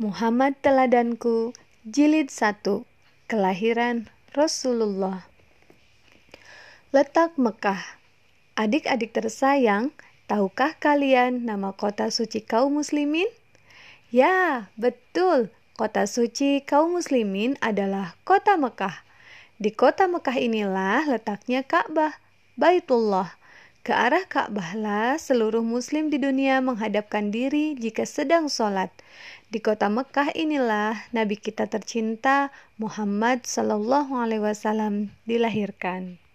Muhammad Teladanku Jilid 1 Kelahiran Rasulullah Letak Mekah Adik-adik tersayang, tahukah kalian nama kota suci kaum muslimin? Ya, betul. Kota suci kaum muslimin adalah kota Mekah. Di kota Mekah inilah letaknya Ka'bah, Baitullah. Ke arah Ka'bahlah seluruh muslim di dunia menghadapkan diri jika sedang sholat. Di kota Mekah inilah Nabi kita tercinta Muhammad Sallallahu Alaihi Wasallam dilahirkan.